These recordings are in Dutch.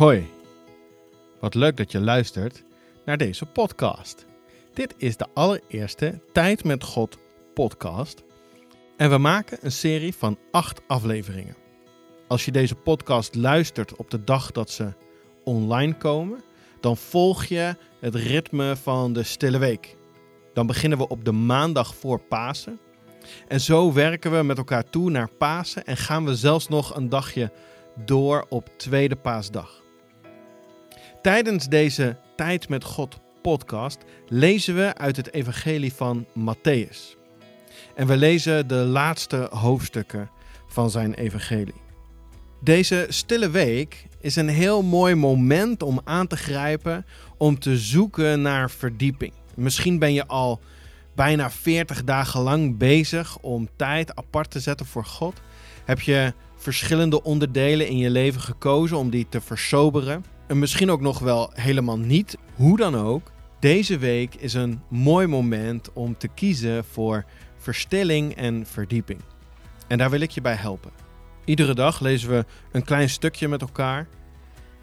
Hoi, wat leuk dat je luistert naar deze podcast. Dit is de allereerste Tijd met God podcast en we maken een serie van acht afleveringen. Als je deze podcast luistert op de dag dat ze online komen, dan volg je het ritme van de Stille Week. Dan beginnen we op de maandag voor Pasen. En zo werken we met elkaar toe naar Pasen en gaan we zelfs nog een dagje door op Tweede Paasdag. Tijdens deze Tijd met God podcast lezen we uit het Evangelie van Matthäus. En we lezen de laatste hoofdstukken van zijn Evangelie. Deze stille week is een heel mooi moment om aan te grijpen om te zoeken naar verdieping. Misschien ben je al bijna 40 dagen lang bezig om tijd apart te zetten voor God. Heb je verschillende onderdelen in je leven gekozen om die te versoberen. En misschien ook nog wel helemaal niet. Hoe dan ook, deze week is een mooi moment om te kiezen voor verstilling en verdieping. En daar wil ik je bij helpen. Iedere dag lezen we een klein stukje met elkaar.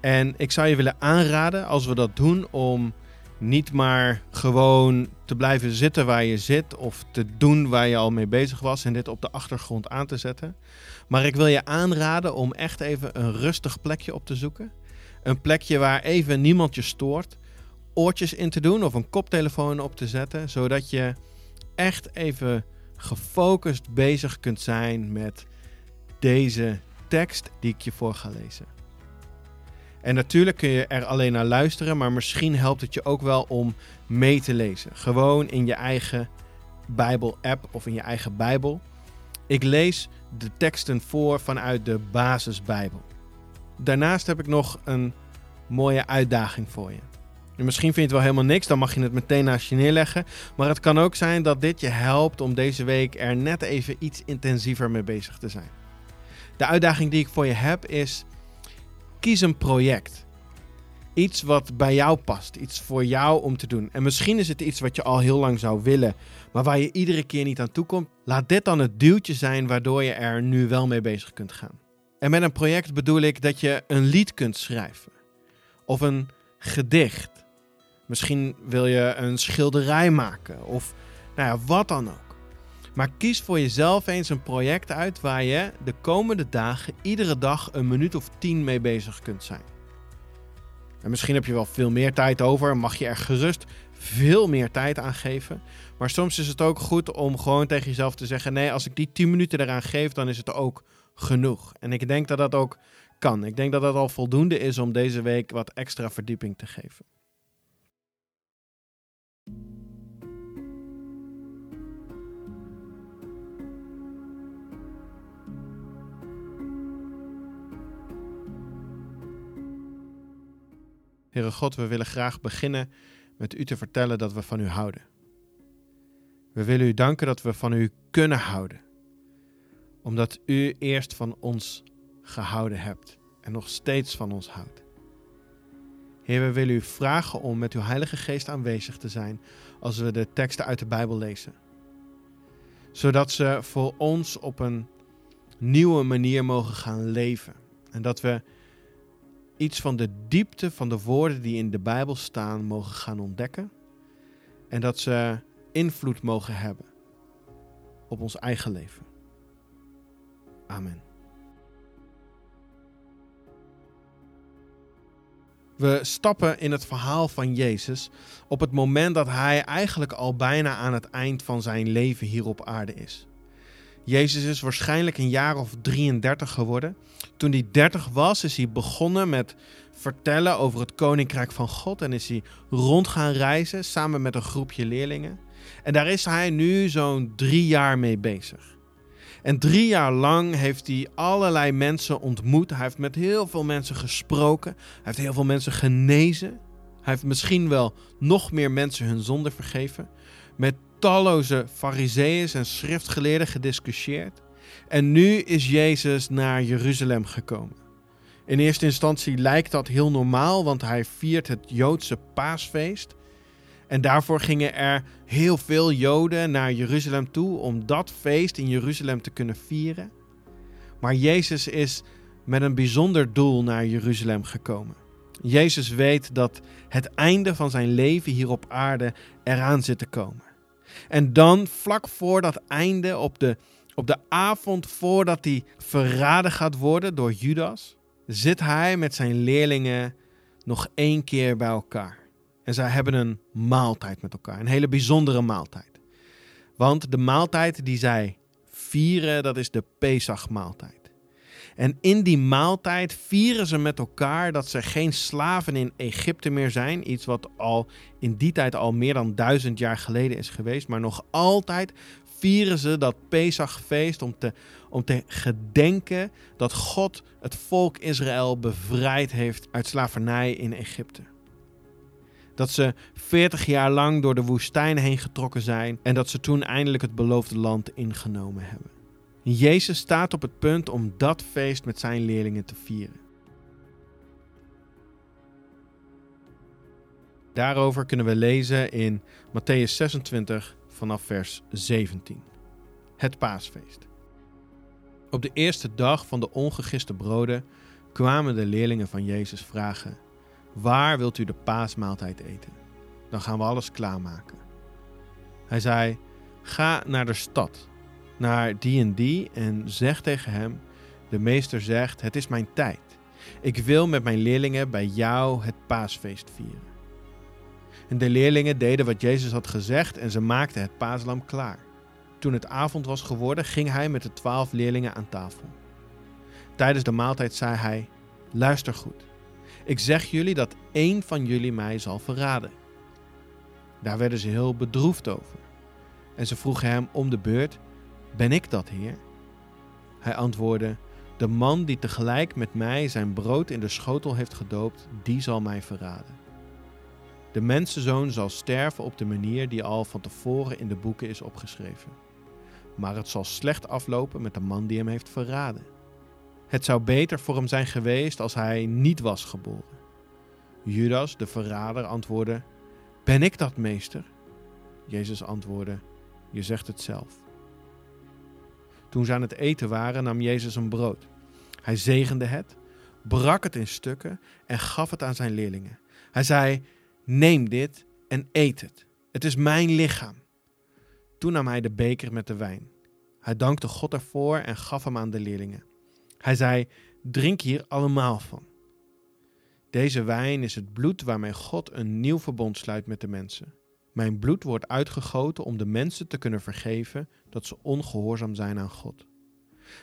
En ik zou je willen aanraden, als we dat doen, om niet maar gewoon te blijven zitten waar je zit of te doen waar je al mee bezig was en dit op de achtergrond aan te zetten. Maar ik wil je aanraden om echt even een rustig plekje op te zoeken. Een plekje waar even niemand je stoort. Oortjes in te doen of een koptelefoon op te zetten, zodat je echt even gefocust bezig kunt zijn met deze tekst die ik je voor ga lezen. En natuurlijk kun je er alleen naar luisteren, maar misschien helpt het je ook wel om mee te lezen. Gewoon in je eigen Bijbel-app of in je eigen Bijbel. Ik lees de teksten voor vanuit de basisbijbel. Daarnaast heb ik nog een mooie uitdaging voor je. En misschien vind je het wel helemaal niks, dan mag je het meteen naast je neerleggen. Maar het kan ook zijn dat dit je helpt om deze week er net even iets intensiever mee bezig te zijn. De uitdaging die ik voor je heb is: kies een project. Iets wat bij jou past, iets voor jou om te doen. En misschien is het iets wat je al heel lang zou willen, maar waar je iedere keer niet aan toe komt. Laat dit dan het duwtje zijn waardoor je er nu wel mee bezig kunt gaan. En met een project bedoel ik dat je een lied kunt schrijven. Of een gedicht. Misschien wil je een schilderij maken. Of nou ja, wat dan ook. Maar kies voor jezelf eens een project uit waar je de komende dagen iedere dag een minuut of tien mee bezig kunt zijn. En misschien heb je wel veel meer tijd over, mag je er gerust veel meer tijd aan geven. Maar soms is het ook goed om gewoon tegen jezelf te zeggen: nee, als ik die 10 minuten eraan geef, dan is het ook genoeg. En ik denk dat dat ook kan. Ik denk dat dat al voldoende is om deze week wat extra verdieping te geven. Heere God, we willen graag beginnen met u te vertellen dat we van u houden. We willen u danken dat we van u kunnen houden, omdat u eerst van ons gehouden hebt en nog steeds van ons houdt. Heer, we willen u vragen om met uw Heilige Geest aanwezig te zijn als we de teksten uit de Bijbel lezen. Zodat ze voor ons op een nieuwe manier mogen gaan leven. En dat we iets van de diepte van de woorden die in de Bijbel staan mogen gaan ontdekken. En dat ze invloed mogen hebben op ons eigen leven. Amen. We stappen in het verhaal van Jezus op het moment dat hij eigenlijk al bijna aan het eind van zijn leven hier op aarde is. Jezus is waarschijnlijk een jaar of 33 geworden. Toen hij 30 was, is hij begonnen met vertellen over het koninkrijk van God en is hij rond gaan reizen samen met een groepje leerlingen. En daar is hij nu zo'n drie jaar mee bezig. En drie jaar lang heeft hij allerlei mensen ontmoet. Hij heeft met heel veel mensen gesproken. Hij heeft heel veel mensen genezen. Hij heeft misschien wel nog meer mensen hun zonde vergeven. Met talloze fariseeën en schriftgeleerden gediscussieerd. En nu is Jezus naar Jeruzalem gekomen. In eerste instantie lijkt dat heel normaal, want hij viert het Joodse paasfeest. En daarvoor gingen er heel veel Joden naar Jeruzalem toe om dat feest in Jeruzalem te kunnen vieren. Maar Jezus is met een bijzonder doel naar Jeruzalem gekomen. Jezus weet dat het einde van zijn leven hier op aarde eraan zit te komen. En dan, vlak voor dat einde, op de, op de avond voordat hij verraden gaat worden door Judas, zit hij met zijn leerlingen nog één keer bij elkaar. En zij hebben een maaltijd met elkaar, een hele bijzondere maaltijd. Want de maaltijd die zij vieren, dat is de Pesachmaaltijd. En in die maaltijd vieren ze met elkaar dat ze geen slaven in Egypte meer zijn. Iets wat al in die tijd al meer dan duizend jaar geleden is geweest. Maar nog altijd vieren ze dat Pesachfeest om te, om te gedenken dat God het volk Israël bevrijd heeft uit slavernij in Egypte. Dat ze 40 jaar lang door de woestijn heen getrokken zijn en dat ze toen eindelijk het beloofde land ingenomen hebben. Jezus staat op het punt om dat feest met zijn leerlingen te vieren. Daarover kunnen we lezen in Matthäus 26 vanaf vers 17. Het paasfeest. Op de eerste dag van de ongegiste broden kwamen de leerlingen van Jezus vragen: Waar wilt u de paasmaaltijd eten? Dan gaan we alles klaarmaken. Hij zei: Ga naar de stad naar die en die en zeg tegen hem: De meester zegt: Het is mijn tijd. Ik wil met mijn leerlingen bij jou het paasfeest vieren. En de leerlingen deden wat Jezus had gezegd en ze maakten het paaslam klaar. Toen het avond was geworden, ging hij met de twaalf leerlingen aan tafel. Tijdens de maaltijd zei hij: Luister goed. Ik zeg jullie dat één van jullie mij zal verraden. Daar werden ze heel bedroefd over. En ze vroegen hem om de beurt: ben ik dat, Heer? Hij antwoordde: De man die tegelijk met mij zijn brood in de schotel heeft gedoopt, die zal mij verraden. De mensenzoon zal sterven op de manier die al van tevoren in de boeken is opgeschreven. Maar het zal slecht aflopen met de man die hem heeft verraden. Het zou beter voor hem zijn geweest als hij niet was geboren. Judas, de verrader, antwoordde: Ben ik dat, meester? Jezus antwoordde: Je zegt het zelf. Toen ze aan het eten waren, nam Jezus een brood. Hij zegende het, brak het in stukken en gaf het aan zijn leerlingen. Hij zei: Neem dit en eet het. Het is mijn lichaam. Toen nam hij de beker met de wijn. Hij dankte God ervoor en gaf hem aan de leerlingen. Hij zei: Drink hier allemaal van. Deze wijn is het bloed waarmee God een nieuw verbond sluit met de mensen. Mijn bloed wordt uitgegoten om de mensen te kunnen vergeven dat ze ongehoorzaam zijn aan God.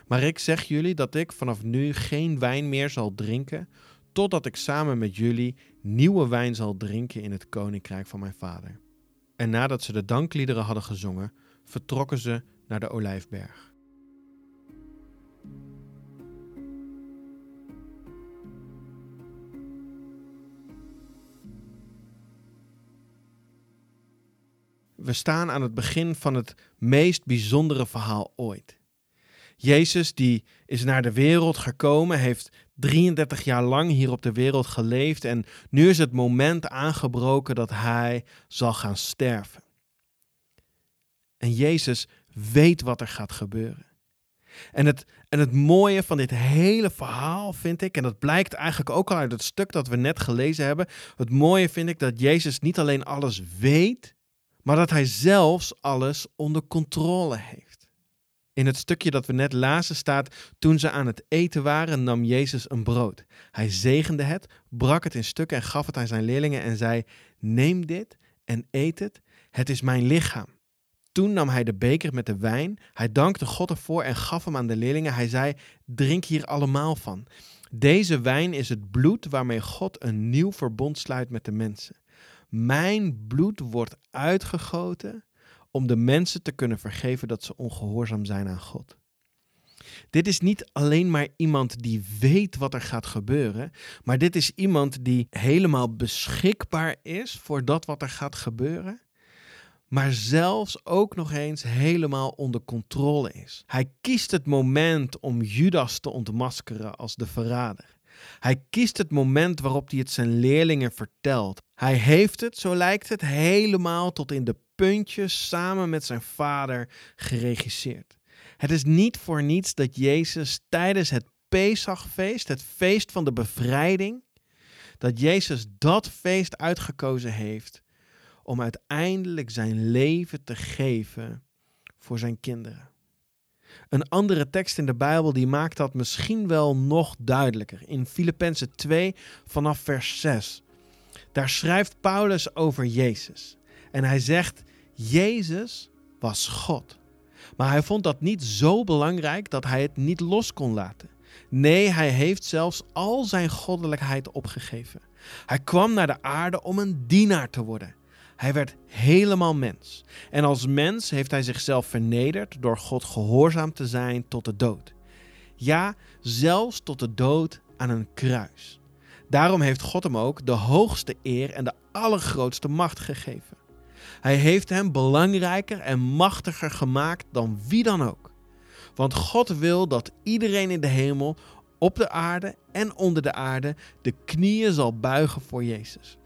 Maar ik zeg jullie dat ik vanaf nu geen wijn meer zal drinken, totdat ik samen met jullie nieuwe wijn zal drinken in het koninkrijk van mijn vader. En nadat ze de dankliederen hadden gezongen, vertrokken ze naar de olijfberg. We staan aan het begin van het meest bijzondere verhaal ooit. Jezus die is naar de wereld gekomen, heeft 33 jaar lang hier op de wereld geleefd en nu is het moment aangebroken dat hij zal gaan sterven. En Jezus weet wat er gaat gebeuren. En het, en het mooie van dit hele verhaal vind ik, en dat blijkt eigenlijk ook al uit het stuk dat we net gelezen hebben, het mooie vind ik dat Jezus niet alleen alles weet, maar dat hij zelfs alles onder controle heeft. In het stukje dat we net lazen staat, toen ze aan het eten waren, nam Jezus een brood. Hij zegende het, brak het in stukken en gaf het aan zijn leerlingen en zei, neem dit en eet het, het is mijn lichaam. Toen nam hij de beker met de wijn, hij dankte God ervoor en gaf hem aan de leerlingen. Hij zei, drink hier allemaal van. Deze wijn is het bloed waarmee God een nieuw verbond sluit met de mensen. Mijn bloed wordt uitgegoten om de mensen te kunnen vergeven dat ze ongehoorzaam zijn aan God. Dit is niet alleen maar iemand die weet wat er gaat gebeuren, maar dit is iemand die helemaal beschikbaar is voor dat wat er gaat gebeuren, maar zelfs ook nog eens helemaal onder controle is. Hij kiest het moment om Judas te ontmaskeren als de verrader. Hij kiest het moment waarop hij het zijn leerlingen vertelt. Hij heeft het, zo lijkt het, helemaal tot in de puntjes samen met zijn vader geregisseerd. Het is niet voor niets dat Jezus tijdens het Pesachfeest, het feest van de bevrijding, dat Jezus dat feest uitgekozen heeft om uiteindelijk zijn leven te geven voor zijn kinderen. Een andere tekst in de Bijbel die maakt dat misschien wel nog duidelijker. In Filippenzen 2 vanaf vers 6. Daar schrijft Paulus over Jezus. En hij zegt: Jezus was God. Maar hij vond dat niet zo belangrijk dat hij het niet los kon laten. Nee, hij heeft zelfs al zijn goddelijkheid opgegeven. Hij kwam naar de aarde om een dienaar te worden. Hij werd helemaal mens. En als mens heeft hij zichzelf vernederd door God gehoorzaam te zijn tot de dood. Ja, zelfs tot de dood aan een kruis. Daarom heeft God hem ook de hoogste eer en de allergrootste macht gegeven. Hij heeft hem belangrijker en machtiger gemaakt dan wie dan ook. Want God wil dat iedereen in de hemel, op de aarde en onder de aarde de knieën zal buigen voor Jezus.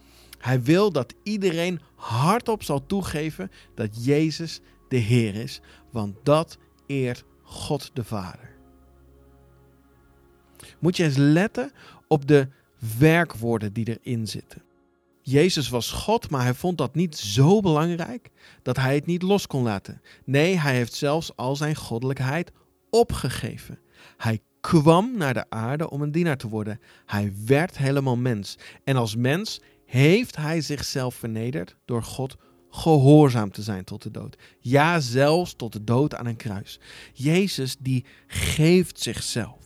Hij wil dat iedereen hardop zal toegeven dat Jezus de Heer is, want dat eert God de Vader. Moet je eens letten op de werkwoorden die erin zitten. Jezus was God, maar hij vond dat niet zo belangrijk dat hij het niet los kon laten. Nee, hij heeft zelfs al zijn goddelijkheid opgegeven. Hij kwam naar de aarde om een dienaar te worden. Hij werd helemaal mens. En als mens heeft hij zichzelf vernederd door God gehoorzaam te zijn tot de dood. Ja, zelfs tot de dood aan een kruis. Jezus die geeft zichzelf.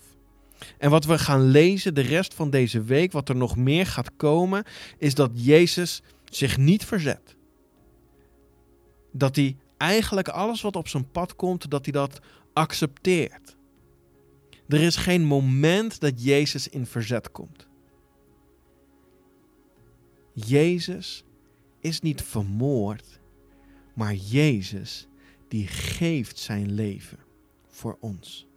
En wat we gaan lezen de rest van deze week, wat er nog meer gaat komen, is dat Jezus zich niet verzet. Dat hij eigenlijk alles wat op zijn pad komt, dat hij dat accepteert. Er is geen moment dat Jezus in verzet komt. Jezus is niet vermoord, maar Jezus die geeft zijn leven voor ons.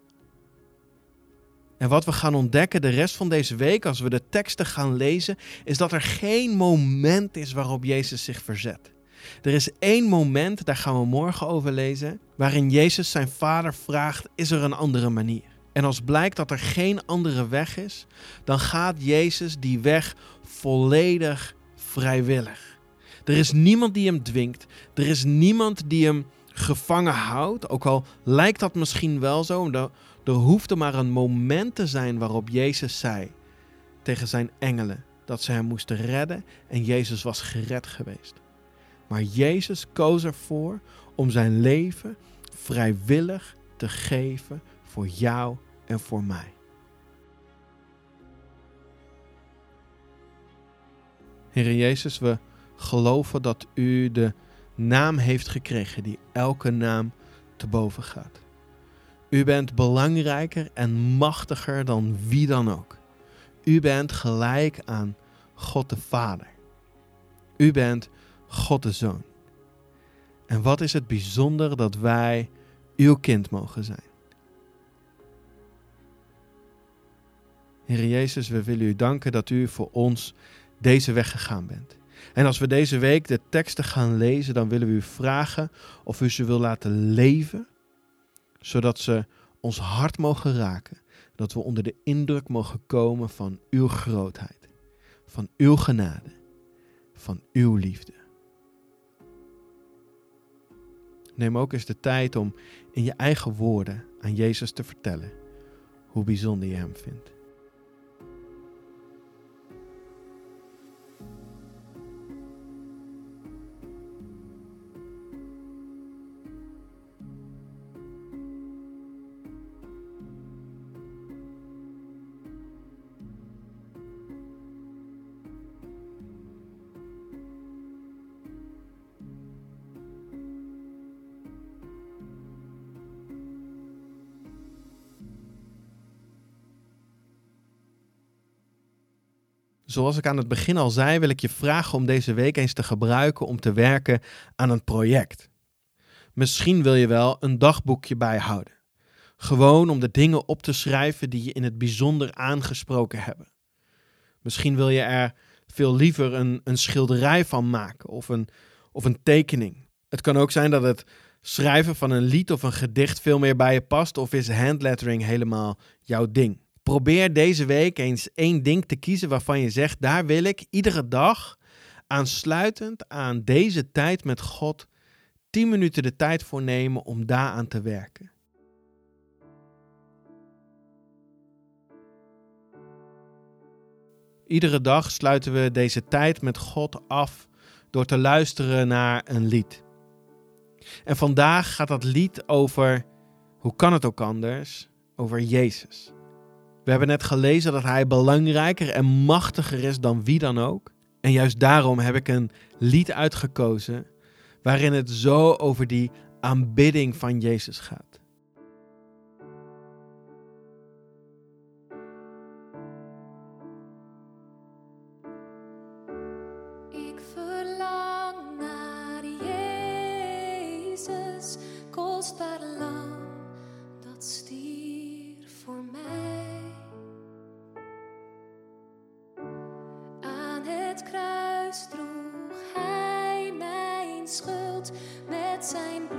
En wat we gaan ontdekken de rest van deze week, als we de teksten gaan lezen, is dat er geen moment is waarop Jezus zich verzet. Er is één moment, daar gaan we morgen over lezen, waarin Jezus zijn vader vraagt: is er een andere manier? En als blijkt dat er geen andere weg is, dan gaat Jezus die weg volledig vrijwillig. Er is niemand die hem dwingt. Er is niemand die hem gevangen houdt. Ook al lijkt dat misschien wel zo. Er, er hoefde maar een moment te zijn waarop Jezus zei tegen zijn engelen dat ze hem moesten redden. En Jezus was gered geweest. Maar Jezus koos ervoor om zijn leven vrijwillig te geven voor jou en voor mij. Heer Jezus, we geloven dat u de naam heeft gekregen die elke naam te boven gaat. U bent belangrijker en machtiger dan wie dan ook. U bent gelijk aan God de Vader. U bent God de Zoon. En wat is het bijzonder dat wij uw kind mogen zijn. Heer Jezus, we willen u danken dat u voor ons deze weg gegaan bent. En als we deze week de teksten gaan lezen, dan willen we u vragen of u ze wil laten leven, zodat ze ons hart mogen raken. Dat we onder de indruk mogen komen van uw grootheid, van uw genade, van uw liefde. Neem ook eens de tijd om in je eigen woorden aan Jezus te vertellen hoe bijzonder je Hem vindt. Zoals ik aan het begin al zei, wil ik je vragen om deze week eens te gebruiken om te werken aan een project. Misschien wil je wel een dagboekje bijhouden. Gewoon om de dingen op te schrijven die je in het bijzonder aangesproken hebben. Misschien wil je er veel liever een, een schilderij van maken of een, of een tekening. Het kan ook zijn dat het schrijven van een lied of een gedicht veel meer bij je past of is handlettering helemaal jouw ding. Probeer deze week eens één ding te kiezen waarvan je zegt: daar wil ik iedere dag aansluitend aan deze tijd met God 10 minuten de tijd voor nemen om daaraan te werken. Iedere dag sluiten we deze tijd met God af door te luisteren naar een lied. En vandaag gaat dat lied over, hoe kan het ook anders, over Jezus. We hebben net gelezen dat hij belangrijker en machtiger is dan wie dan ook. En juist daarom heb ik een lied uitgekozen waarin het zo over die aanbidding van Jezus gaat. Ik verlang naar Jezus, kostbaar lang dat stier. het kruis droeg hij mijn schuld met zijn.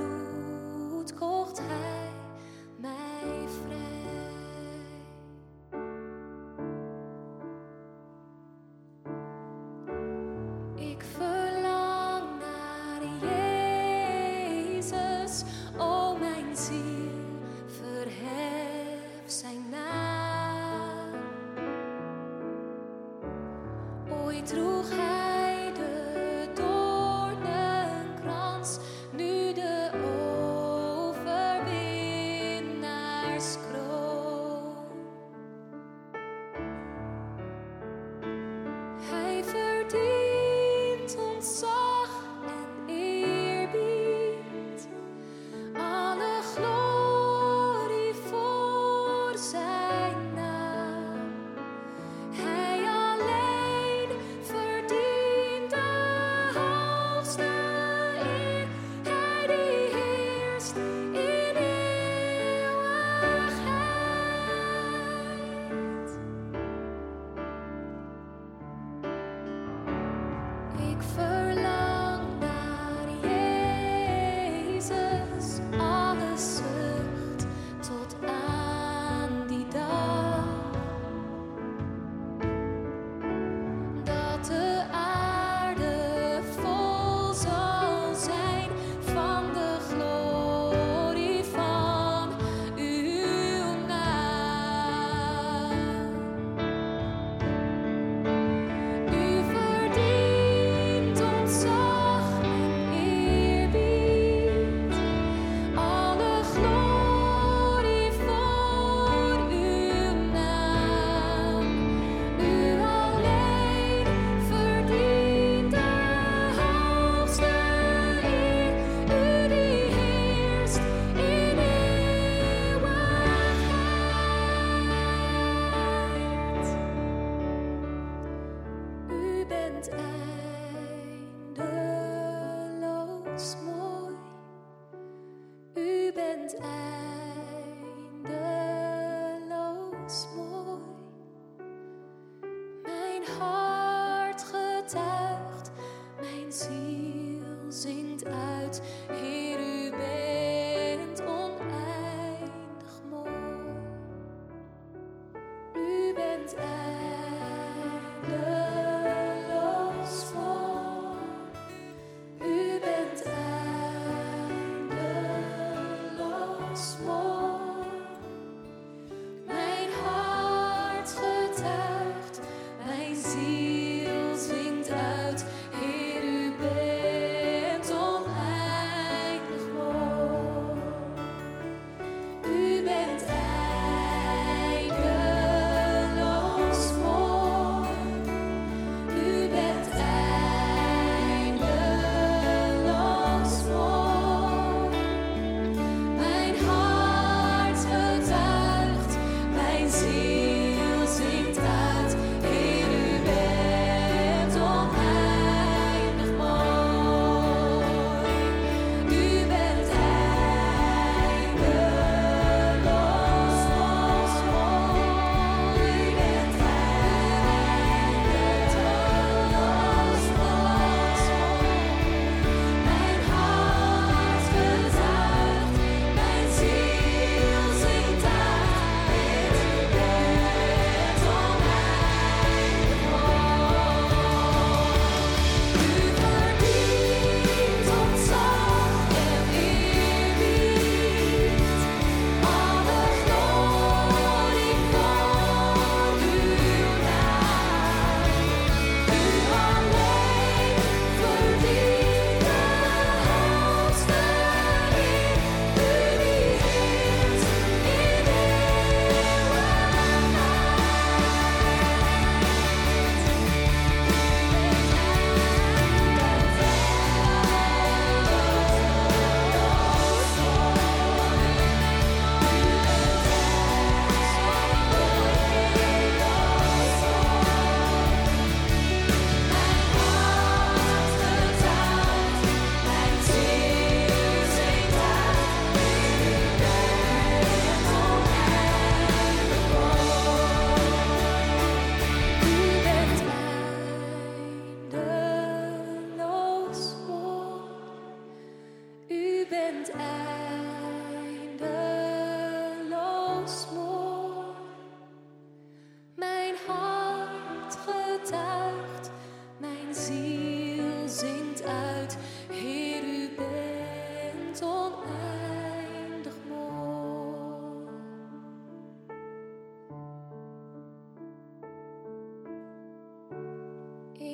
weak for love. Rubens' eyes.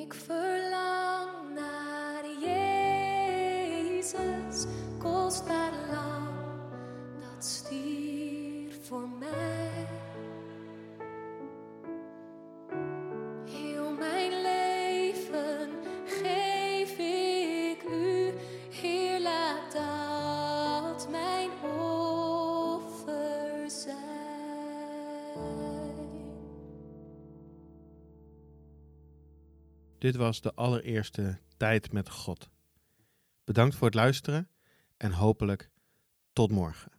Ik verlang naar Jezus, kostbaar. lang. Dit was de allereerste tijd met God. Bedankt voor het luisteren en hopelijk tot morgen.